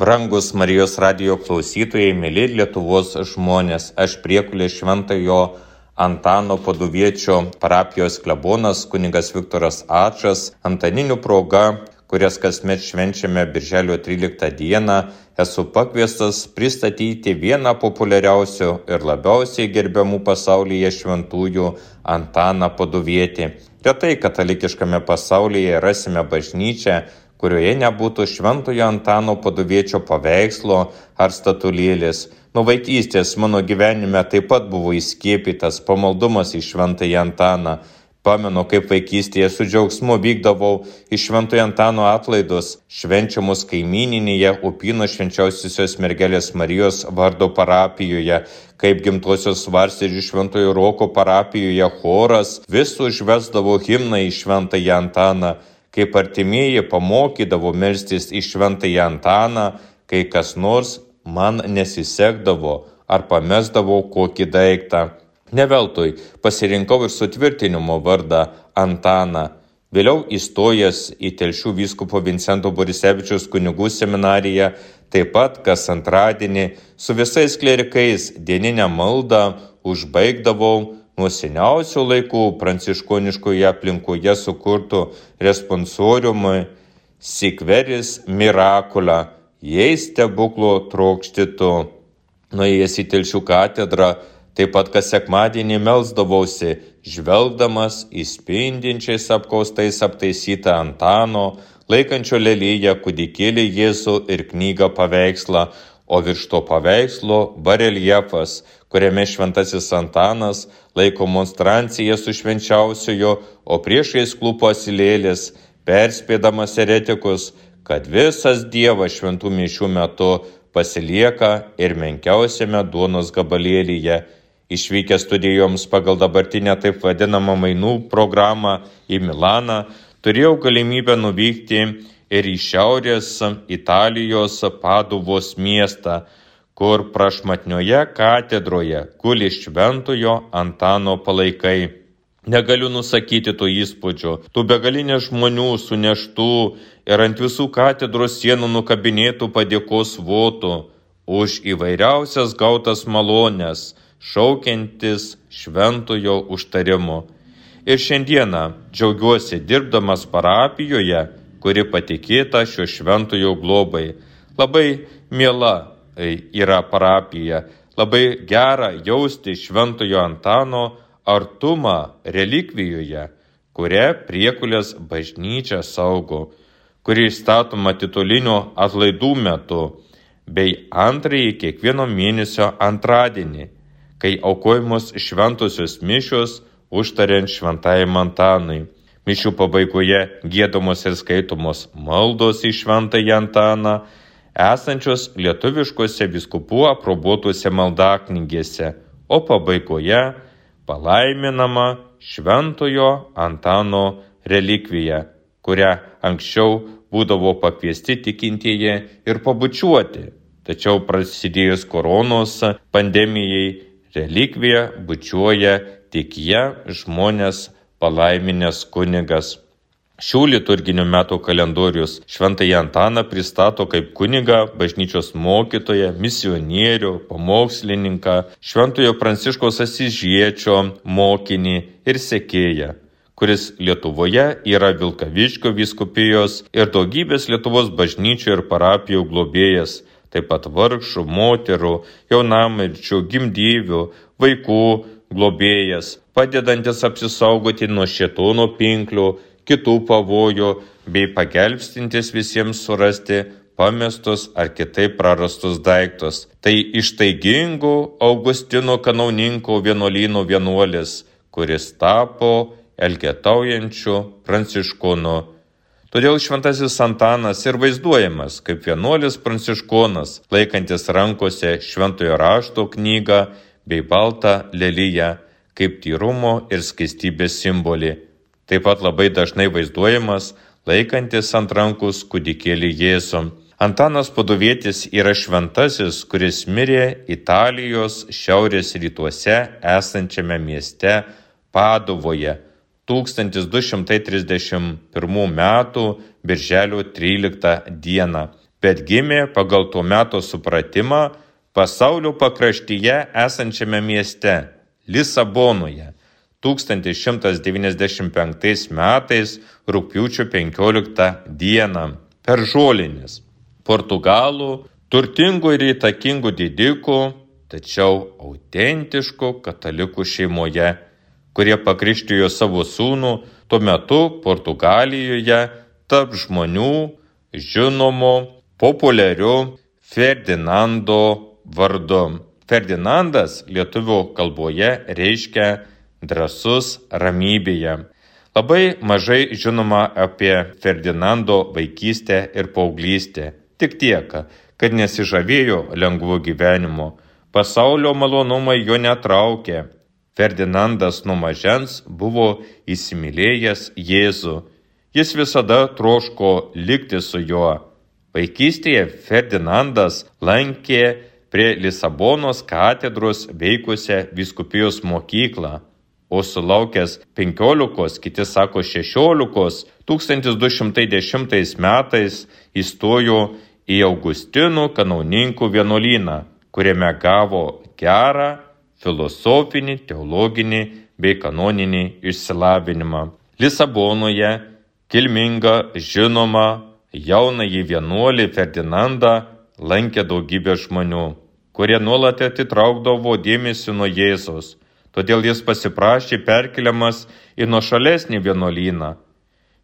Brangus Marijos radio klausytojai, mėly Lietuvos žmonės, aš priekulė šventojo Antano Paduviečio parapijos klebonas kunigas Viktoras Ačas Antaninių proga, kurias kasmet švenčiame Birželio 13 dieną, esu pakviestas pristatyti vieną populiariausių ir labiausiai gerbiamų pasaulyje šventųjų Antaną Paduvietį. Retai katalikiškame pasaulyje rasime bažnyčią, kurioje nebūtų šventojo Antano Paduviečio paveikslo ar statulėlės. Nuo vaikystės mano gyvenime taip pat buvo įskiepytas pamaldumas į šventąjį Antaną. Pamenu, kaip vaikystėje su džiaugsmu vykdavau į Šventojo Antano atlaidus, švenčiamus kaimininėje Upino švenčiausiosios mergelės Marijos vardo parapijoje, kaip gimtosios svarstėžių Šventojo Roko parapijoje choras vis užvesdavo himną į Šventąjį Antaną kaip artimieji pamokydavo melstis į šventąjį Antaną, kai kas nors man nesisekdavo ar pamesdavo kokį daiktą. Neveltui pasirinkau ir sutvirtinimo vardą Antaną. Vėliau įstojęs į Telšių vyskupo Vincento Borisevičius kunigų seminariją, taip pat kas antradienį su visais klerikais dieninę maldą užbaigdavau nuo seniausių laikų pranciškoniškoje aplinkoje sukurtų responsoriumui Sikveris Mirakula, jei stebuklo trokštitų. Nuėjęs į Telšių katedrą, taip pat kas sekmadienį melsdavausi, žvelgdamas į spindinčiais apkaustais aptaisytą Antano, laikančio lelyje kūdikėlį Jėzų ir knygą paveikslą, o virš to paveikslo bareljefas, kuriame šventasis Antanas laiko monstranciją su švenčiausiojo, o priešais klūpo asilėlis, perspėdamas eretikus, kad visas Dievas šventų mišių metu pasilieka ir menkiausiame duonos gabalėlyje. Išvykęs studijoms pagal dabartinę taip vadinamą mainų programą į Milaną, turėjau galimybę nuvykti ir į šiaurės Italijos Paduvos miestą, kur prašmatnioje katedroje guli šventojo Antano palaikai. Negaliu nusakyti to įspūdžio, tų begalinė žmonių suneštų ir ant visų katedros sienų nukabinėtų padėkos votų už įvairiausias gautas malonės, šaukiantis šventojo užtarimo. Ir šiandieną džiaugiuosi dirbdamas parapijoje, kuri patikėta šio šventojo globai. Labai miela yra parapija. Labai gera jausti Šventojo Antano artumą relikvijoje, kurią priekulės bažnyčia saugo, kuri statoma titulinio atlaidų metu, bei antrąjį kiekvieno mėnesio antradienį, kai aukojamos šventosios mišios užtariant šventajam Antanui. Mišių pabaigoje gėdomos ir skaitomos maldos į šventąjį Antaną, esančios lietuviškose viskupų aprobuotose maldaknygėse, o pabaigoje palaiminama Šventojo Antano relikvija, kurią anksčiau būdavo pakviesti tikintieji ir pabučiuoti. Tačiau prasidėjus koronos pandemijai relikviją bučiuoja tik jie žmonės palaiminęs kunigas. Šių liturginių metų kalendorius Šventąjį Antaną pristato kaip kuniga, bažnyčios mokytoją, misionierių, pamokslininką, Šventojo Pranciškos Asižiečio mokinį ir sekėją kuris Lietuvoje yra Vilkaviškio viskupijos ir daugybės Lietuvos bažnyčių ir parapijų globėjas, taip pat vargšų, moterų, jaunamirčių, gimdyvių, vaikų globėjas, padedantis apsisaugoti nuo šėtono pinklių kitų pavojų bei pagelbstintis visiems surasti pamestus ar kitaip prarastus daiktus. Tai ištaigingų Augustino kanauninko vienuolynų vienuolis, kuris tapo elgetaujančių pranciškonų. Todėl šventasis Antanas ir vaizduojamas kaip vienuolis pranciškonas, laikantis rankose šventojo rašto knygą bei baltą lelyje, kaip tyrumo ir skaistybės simbolį taip pat labai dažnai vaizduojamas laikantis ant rankus kūdikėlį Jėzų. Antanas Paduvietis yra šventasis, kuris mirė Italijos šiaurės rytuose esančiame mieste Paduvoje 1231 m. birželio 13 d. bet gimė pagal tuo meto supratimą pasaulio pakraštyje esančiame mieste Lisabonoje 1195 metais rūpiučio 15 dieną per žolinis. Portugalų, turtingų ir įtakingų didikų, tačiau autentiškų katalikų šeimoje, kurie pakrikštijo savo sūnų tuo metu Portugalijoje tarp žmonių žinomo populiariu Ferdinando vardu. Ferdinandas lietuvių kalboje reiškia drasus ramybėje. Labai mažai žinoma apie Ferdinando vaikystę ir paauglystę. Tik tiek, kad nesižavėjo lengvu gyvenimu. Pasaulio malonumai jo netraukė. Ferdinandas nuo mažens buvo įsimylėjęs Jėzų. Jis visada troško likti su juo. Vaikystėje Ferdinandas lankė prie Lisabonos katedros veikusią viskupijos mokyklą o sulaukęs 15, kiti sako 16, 1210 metais įstojo į Augustinų kanauninkų vienuolyną, kuriame gavo gerą filosofinį, teologinį bei kanoninį išsilavinimą. Lisabonoje kilminga, žinoma, jaunąjį vienuolį Ferdinandą lankė daugybė žmonių, kurie nuolat atitraukdavo dėmesį nuo Jėzos Todėl jis pasiprašė perkeliamas į nuošalesnį vienuolyną.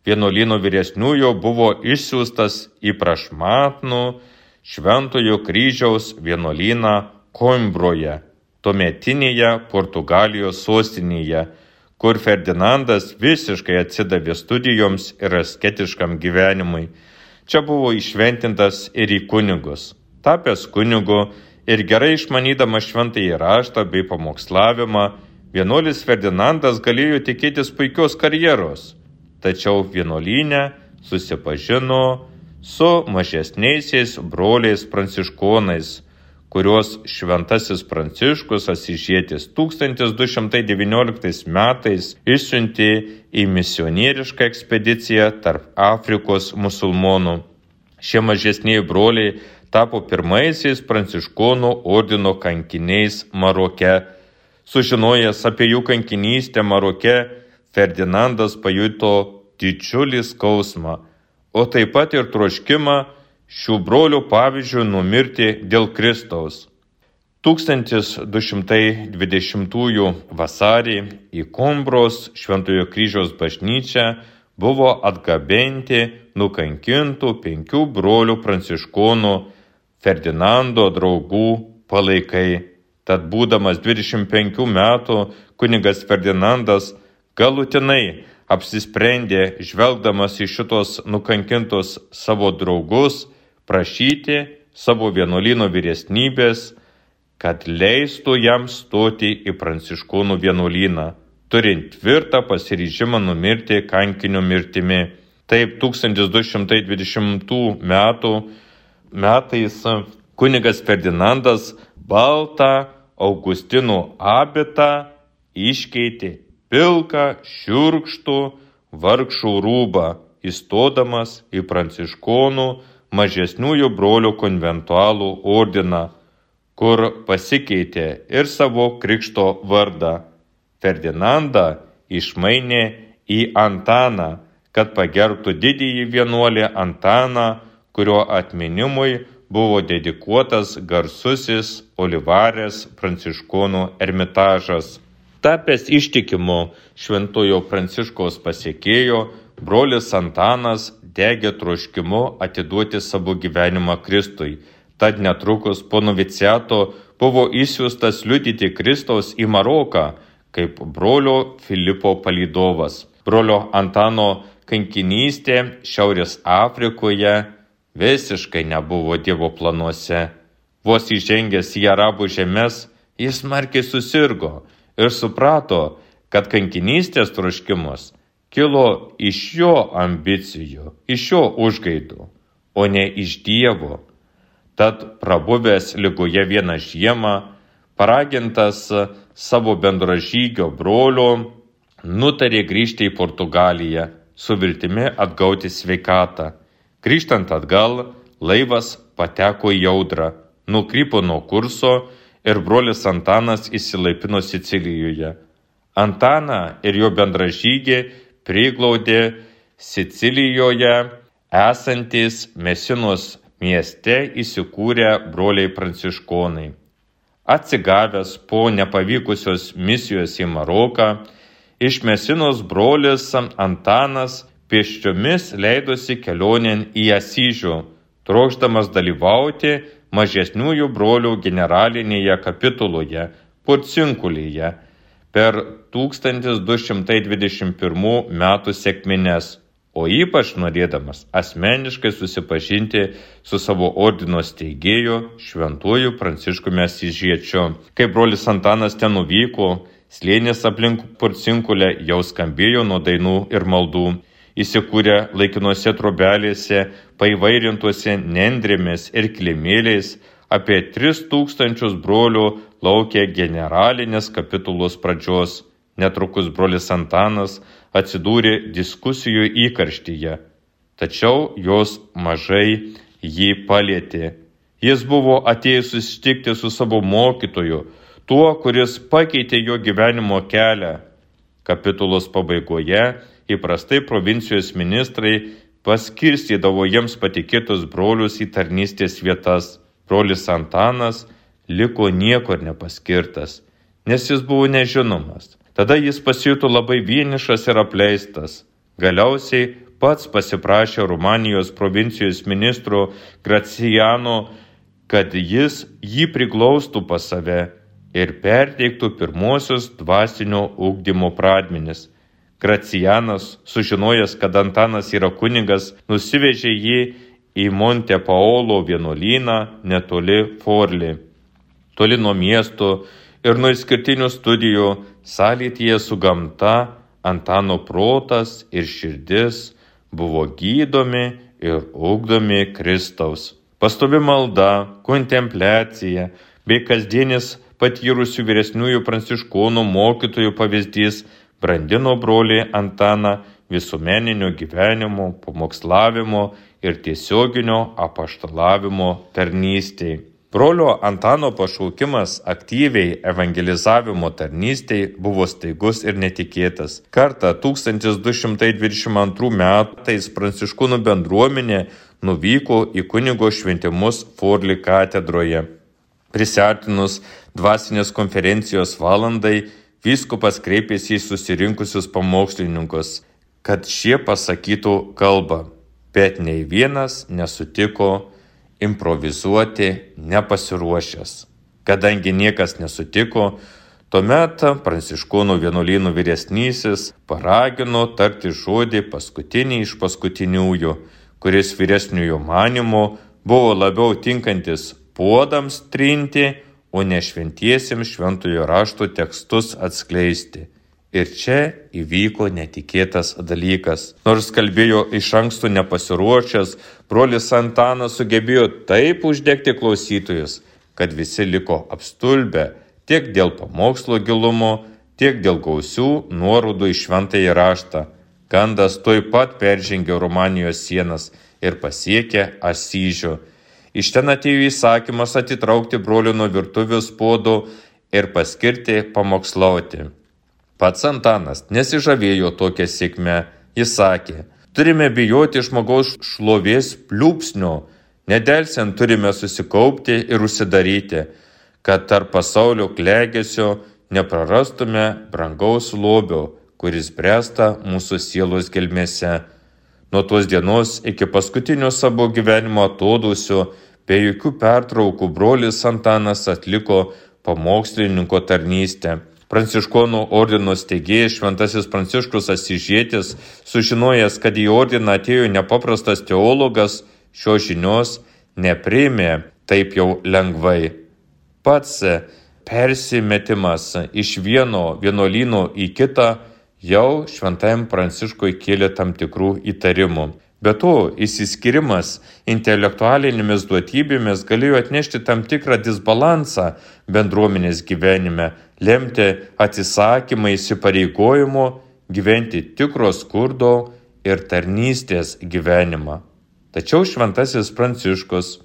Vienuolyno vyresniųjų buvo išsiųstas į prašmatnų Šventojo kryžiaus vienuolyną Koimbroje, tuometinėje Portugalijos sostinėje, kur Ferdinandas visiškai atsidavė studijoms ir asketiškam gyvenimui. Čia buvo išventintas ir į kunigus. Tapęs kunigu, ir gerai išmanydamas šventąjį raštą bei pamokslavimą, vienuolis Ferdinandas galėjo tikėtis puikios karjeros, tačiau vienuolynė susipažino su mažesniaisiais broliais pranciškonais, kuriuos šventasis Pranciškus Asižėtis 1219 metais išsiuntė į misionierišką ekspediciją tarp Afrikos musulmonų. Šie mažesniai broliai tapo pirmaisiais pranciškonų ordino kankiniais Maroke. Sužinojęs apie jų kankinystę Maroke, Ferdinandas pajuto didžiulį skausmą, o taip pat ir troškimą šių brolių pavyzdžių numirti dėl Kristaus. 1220 vasarį į Kombros Šventojo kryžiaus bažnyčią buvo atgabenti nukankintų penkių brolių pranciškonų Ferdinando draugų palaikai. Tad būdamas 25 metų kunigas Ferdinandas galutinai apsisprendė, žvelgdamas į šitos nukankintus savo draugus, prašyti savo vienuolino vyresnybės, kad leistų jam stoti į pranciškonų vienuolyną, turint tvirtą pasiryžimą numirti kankinio mirtimi. Taip 1220 metų metais kunigas Ferdinandas baltą Augustinų abitą iškeitė pilką, šiurkštų, vargšų rūbą, įstodamas į pranciškonų mažesniųjų brolių konventualų ordiną, kur pasikeitė ir savo krikšto vardą. Ferdinandą išmainė į Antaną, kad pagerbtų didįjį vienuolį Antaną, kurio atminimui buvo dedikuotas garsusis Olivarės pranciškonų ermitažas. Tapęs ištikimu šventojo pranciškos pasiekėjo, brolis Antanas degė troškimu atiduoti savo gyvenimą Kristui. Tad netrukus po noviciato buvo įsiūstas liudyti Kristaus į Maroką kaip brolio Filipo palydovas. Brolio Antano kankinystė Šiaurės Afrikoje visiškai nebuvo Dievo planuose. Vos įžengęs į arabų žemės, jis smarkiai susirgo ir suprato, kad kankinystės troškimas kilo iš jo ambicijų, iš jo užgaidų, o ne iš Dievo. Tad prabuvęs lygoje vieną žiemą, paragintas savo bendražygio brolio, nutarė grįžti į Portugaliją su viltimi atgauti sveikatą. Grįžtant atgal, laivas pateko į jaudrą, nukrypo nuo kurso ir brolis Antanas įsilaipino Sicilijoje. Antaną ir jo bendražygį priglaudė Sicilijoje esantis Mesinos mieste įsikūrę broliai pranciškonai. Atsigavęs po nepavykusios misijos į Maroką, iš Mesinos brolis Antanas pėsčiomis leidosi kelionėn į Asyžių, trokšdamas dalyvauti mažesniųjų brolių generalinėje kapituloje Purcinkulyje per 1221 metų sėkmines o ypač norėdamas asmeniškai susipažinti su savo ordino steigėju šventuoju Pranciškumi Asižiečiu. Kai brolis Antanas ten nuvyko, slėnis aplink Purcinkulę jau skambėjo nuo dainų ir maldų. Įsikūrę laikinuose trobelėse, paivairintuose nendrėmis ir klimėliais, apie 3000 brolių laukė generalinės kapitulos pradžios. Netrukus brolis Antanas atsidūrė diskusijų įkarštyje, tačiau jos mažai jį palėtė. Jis buvo atėjęs susitikti su savo mokytoju, tuo, kuris pakeitė jo gyvenimo kelią. Kapitulos pabaigoje įprastai provincijos ministrai paskirstydavo jiems patikėtus brolius į tarnystės vietas. Brolis Antanas liko niekur nepaskirtas, nes jis buvo nežinomas. Tada jis pasijuto labai vienišas ir apleistas. Galiausiai pats pasiprašė Rumanijos provincijos ministro Graciano, kad jis jį priglaustų pas save ir perteiktų pirmosius dvasinio ugdymo pradmenis. Gracianas, sužinojęs, kad Antanas yra kunigas, nusivežė jį į Monte Paolo vienuolyną netoli Forli. Toli nuo miesto ir nuo išskirtinių studijų sąlytyje su gamta Antano protas ir širdis buvo gydomi ir ugdomi Kristaus. Pastovi malda, kontempliacija bei kasdienis patyrusių vyresniųjų pranciškonų mokytojų pavyzdys brandino brolį Antaną visuomeninio gyvenimo, pamokslavimo ir tiesioginio apaštalavimo tarnystėje. Brolio Antano pašaukimas aktyviai evangelizavimo tarnystėj buvo staigus ir netikėtas. Kartą 1222 metais pranciškūnų bendruomenė nuvyko į kunigo šventimus Forli katedroje. Prisartinus dvasinės konferencijos valandai, vyskupas kreipėsi į susirinkusius pamokslininkus, kad šie pasakytų kalbą, bet nei vienas nesutiko improvizuoti nepasiruošęs. Kadangi niekas nesutiko, tuomet pranciškonų vienuolynų vyresnysis paragino tarti žodį paskutinį iš paskutiniųjų, kuris vyresniųjų manimų buvo labiau tinkantis puodams trinti, o ne šventiesiems šventojo rašto tekstus atskleisti. Ir čia įvyko netikėtas dalykas. Nors kalbėjo iš anksto nepasiruošęs, brolis Antanas sugebėjo taip uždegti klausytojus, kad visi liko apstulbę tiek dėl pamokslo gilumo, tiek dėl gausių nuorodų į šventąjį raštą. Gandas toj pat peržengė Rumanijos sienas ir pasiekė Asyžių. Iš ten atėjo įsakymas atitraukti brolių nuo virtuvės podų ir paskirti pamokslauti. Pats Antanas nesižavėjo tokią sėkmę. Jis sakė, turime bijoti žmogaus šlovės pliūpsnio, nedelsiant turime susikaupti ir užsidaryti, kad tarp pasaulio klegesio neprarastume brangaus lobio, kuris bręsta mūsų sielos gelmėse. Nuo tos dienos iki paskutinio savo gyvenimo atodusio, be jokių pertraukų brolis Antanas atliko pamokslininko tarnystę. Pranciškonų ordino steigėjas Šventasis Pranciškus Asižėtis, sužinojęs, kad į ordiną atėjo nepaprastas teologas, šios žinios nepriėmė taip jau lengvai. Pats persimetimas iš vieno vienuolyno į kitą jau Šventajam Pranciškui kėlė tam tikrų įtarimų. Be to, įsiskirimas intelektualinėmis duotybėmis galėjo atnešti tam tikrą disbalansą bendruomenės gyvenime, lemti atsisakymą įsipareigojimo gyventi tikro skurdo ir tarnystės gyvenimą. Tačiau šventasis Pranciškus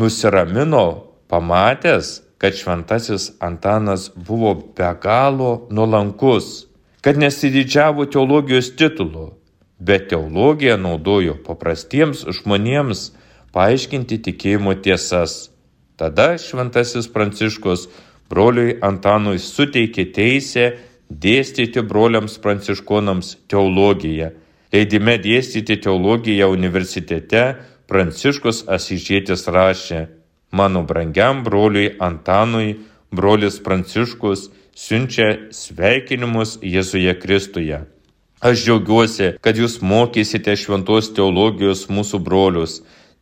nusiramino pamatęs, kad šventasis Antanas buvo be galo nuolankus, kad nesididžiavo teologijos titulu, bet teologiją naudojo paprastiems žmonėms paaiškinti tikėjimo tiesas. Tada šventasis Pranciškus broliui Antanui suteikė teisę dėstyti broliams pranciškonams teologiją. Leidime dėstyti teologiją universitete Pranciškus Asižėtis rašė, mano brangiam broliui Antanui, brolis Pranciškus siunčia sveikinimus Jėzuje Kristuje. Aš džiaugiuosi, kad jūs mokysite šventos teologijos mūsų brolius,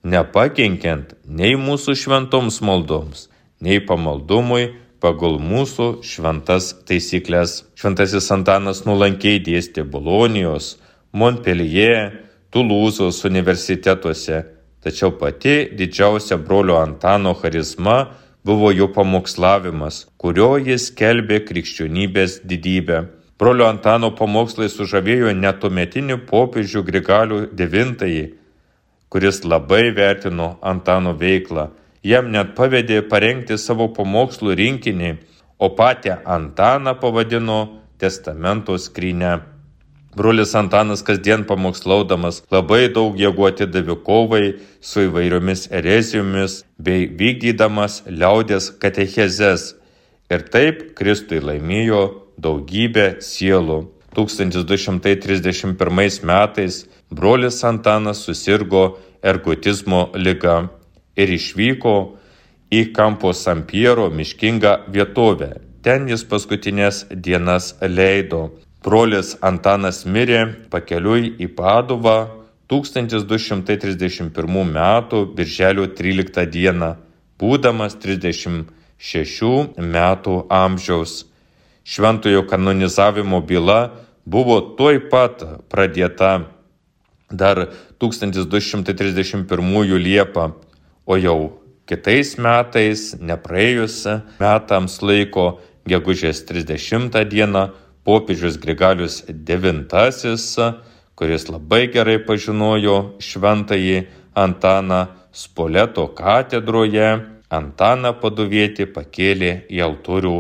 nepakenkiant nei mūsų šventoms maldoms, nei pamaldumui pagal mūsų šventas taisyklės. Šventasis Antanas nulankiai dėstė Bolonijos, Montpellier, Tulūzos universitetuose, tačiau pati didžiausia brolio Antano charizma buvo jo pamokslavimas, kurio jis kelbė krikščionybės didybę. Brolio Antano pamokslai sužavėjo netumetinį popiežių Grigalių IX, kuris labai vertino Antano veiklą. Jam net pavedė parengti savo pamokslų rinkinį, o patį Antaną pavadino testamento skrynę. Brolis Antanas kasdien pamokslaudamas labai daug jėgų atidavė kovai su įvairiomis erezijomis bei vykdydamas liaudės katechezes. Ir taip Kristui laimėjo daugybę sielų. 1231 metais brolis Antanas susirgo ergotizmo lyga ir išvyko į Kampo Sampiero miškingą vietovę. Ten jis paskutinės dienas leido. Brolis Antanas mirė pakeliui į Paduvą 1231 m. birželio 13 d. būdamas 36 metų amžiaus. Šventojo kanonizavimo byla buvo tuoj pat pradėta dar 1231 Liepą, o jau kitais metais, nepraėjus metams laiko, gegužės 30 dieną, popiežius Grigalius IX, kuris labai gerai pažinojo šventąjį Antaną Spoleto katedroje, Antaną paduvietį pakėlė į altorių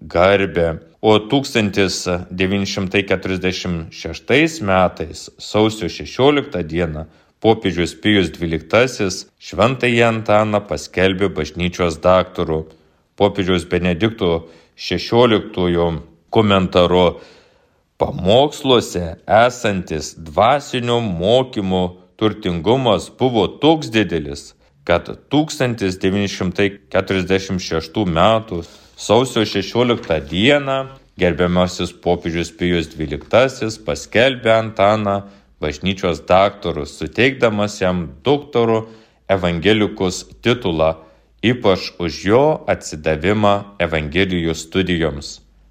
garbę o 1946 metais sausio 16 dieną popiežius Pijus XII šventąjį Antaną paskelbė bažnyčios daktaru. Popiežiaus Benedikto XVI komentaru pamoksluose esantis dvasinio mokymo turtingumas buvo toks didelis, kad 1946 m. Sausio 16 dieną gerbiamasis popiežius Pijus XII paskelbė Antaną bažnyčios daktaru, suteikdamas jam doktorų evangelikus titulą, ypač už jo atsidavimą Evangelijų studijoms.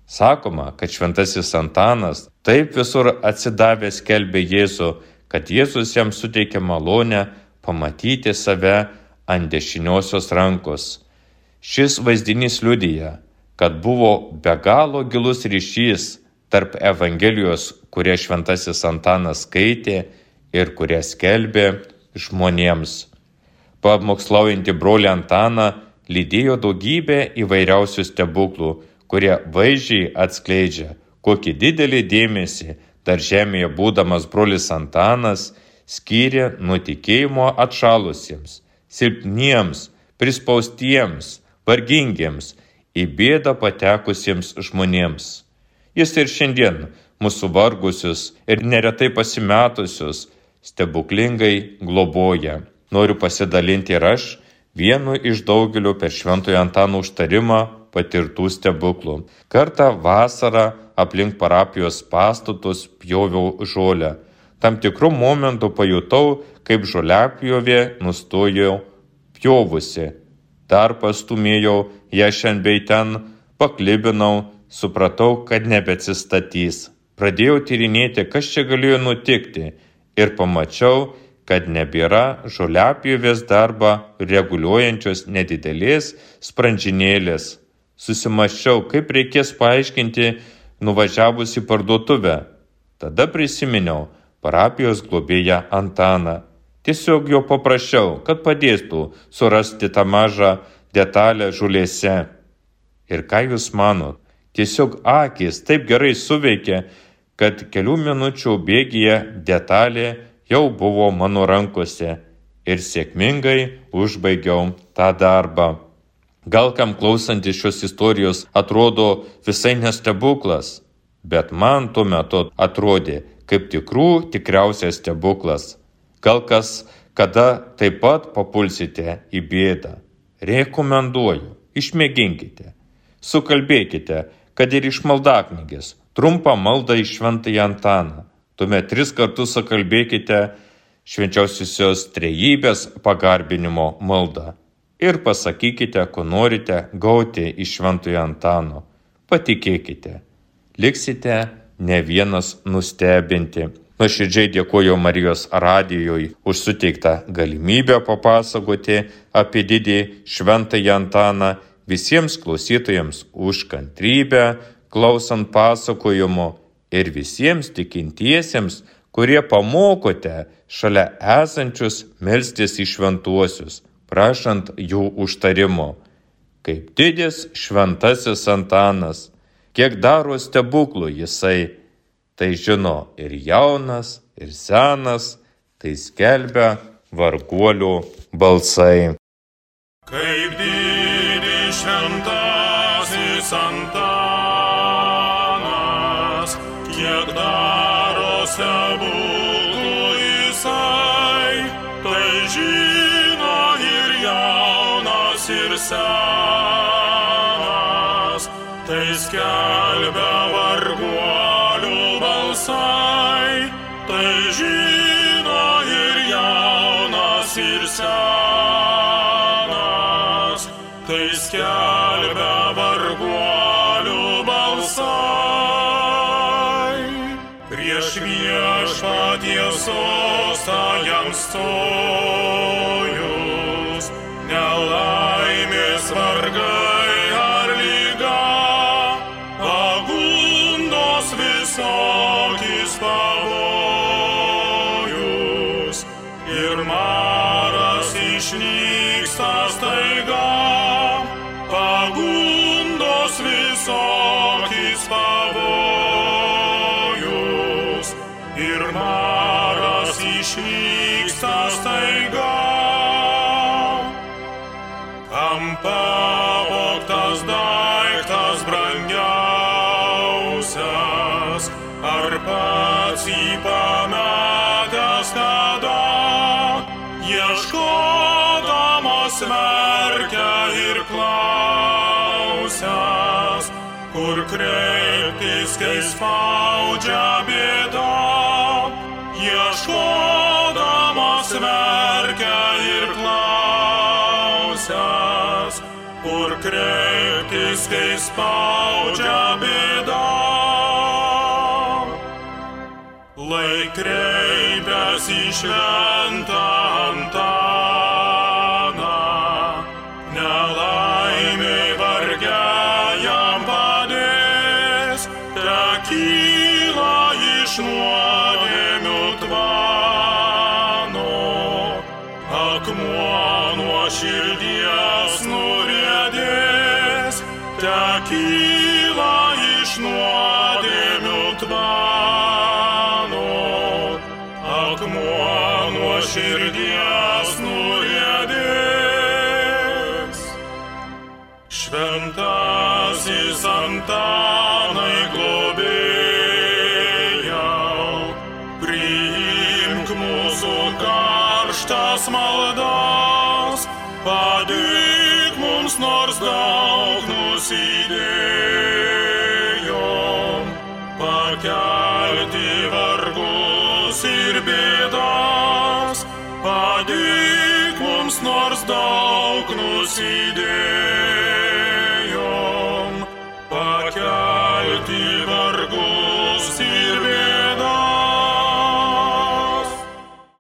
Sakoma, kad šventasis Antanas taip visur atsidavęs kelbė Jėzų, kad Jėzus jam suteikė malonę pamatyti save ant dešiniosios rankos. Šis vaizdinys liudyja, kad buvo be galo gilus ryšys tarp Evangelijos, kurią šventasis Antanas skaitė ir kurią skelbė žmonėms. Pamokslaujantį brolį Antaną lydėjo daugybė įvairiausių stebuklų, kurie vaizdžiai atskleidžia, kokį didelį dėmesį dar žemėje būdamas brolis Antanas skyrė nuo tikėjimo atšalusiems, silpniems, prispaustiems, vargingiems, į bėdą patekusiems žmonėms. Jis ir šiandien mūsų vargusius ir neretai pasimetusius stebuklingai globoja. Noriu pasidalinti ir aš vienu iš daugelio per šventojo Antano užtarimą patirtų stebuklų. Kartą vasarą aplink parapijos pastatus pjoviau žolę. Tam tikrų momentų pajutau, kaip žoliapjovė nustojo pjovusi dar pastumėjau ją šiandien bei ten, paklibinau, supratau, kad nebeatsistatys. Pradėjau tyrinėti, kas čia galėjo nutikti ir pamačiau, kad nebėra žoliapjovės darbą reguliuojančios nedidelės sprandžinėlės. Susimaščiau, kaip reikės paaiškinti nuvažiavus į parduotuvę. Tada prisiminiau parapijos globėją Antaną. Tiesiog jo paprašiau, kad padėtų surasti tą mažą detalę žulėse. Ir ką jūs manot? Tiesiog akis taip gerai suveikė, kad kelių minučių bėgyje detalė jau buvo mano rankose ir sėkmingai užbaigiau tą darbą. Gal kam klausantis šios istorijos atrodo visai nestebuklas, bet man tuo metu atrodė kaip tikrų tikriausias stebuklas. Gal kas kada taip pat papulsite į bėdą. Rekomenduoju, išmėginkite, sukalbėkite, kad ir iš maldaknygės, trumpą maldą į šventąją Antaną. Tuomet tris kartus sukalbėkite švenčiausiosios trejybės pagarbinimo maldą ir pasakykite, ko norite gauti iš šventojo Antano. Patikėkite, liksite ne vienas nustebinti. Nuoširdžiai dėkoju Marijos radijoj už suteiktą galimybę papasakoti apie didį šventąjį Antaną visiems klausytojams už kantrybę, klausant pasakojimo ir visiems tikintiesiems, kurie pamokote šalia esančius melstis į šventuosius, prašant jų užtarimo. Kaip didis šventasis Antanas, kiek daro stebuklų jisai tai žino ir jaunas, ir senas, tai skelbia varguolių balsai. Kaip didį šventasis Antanas, kiek daro stebuklų jam stojus, nelaimės vargai ar lyga, pagundos visokis pavojus spaudžia bėda, ieškodamas verkia ir klausias, kur kreiptis, kai spaudžia bėda. Lai kreipiasi į šventą akmuo nuo širdies nurėdės. Šventasis Antanai padėk mums nors daug nusidėjom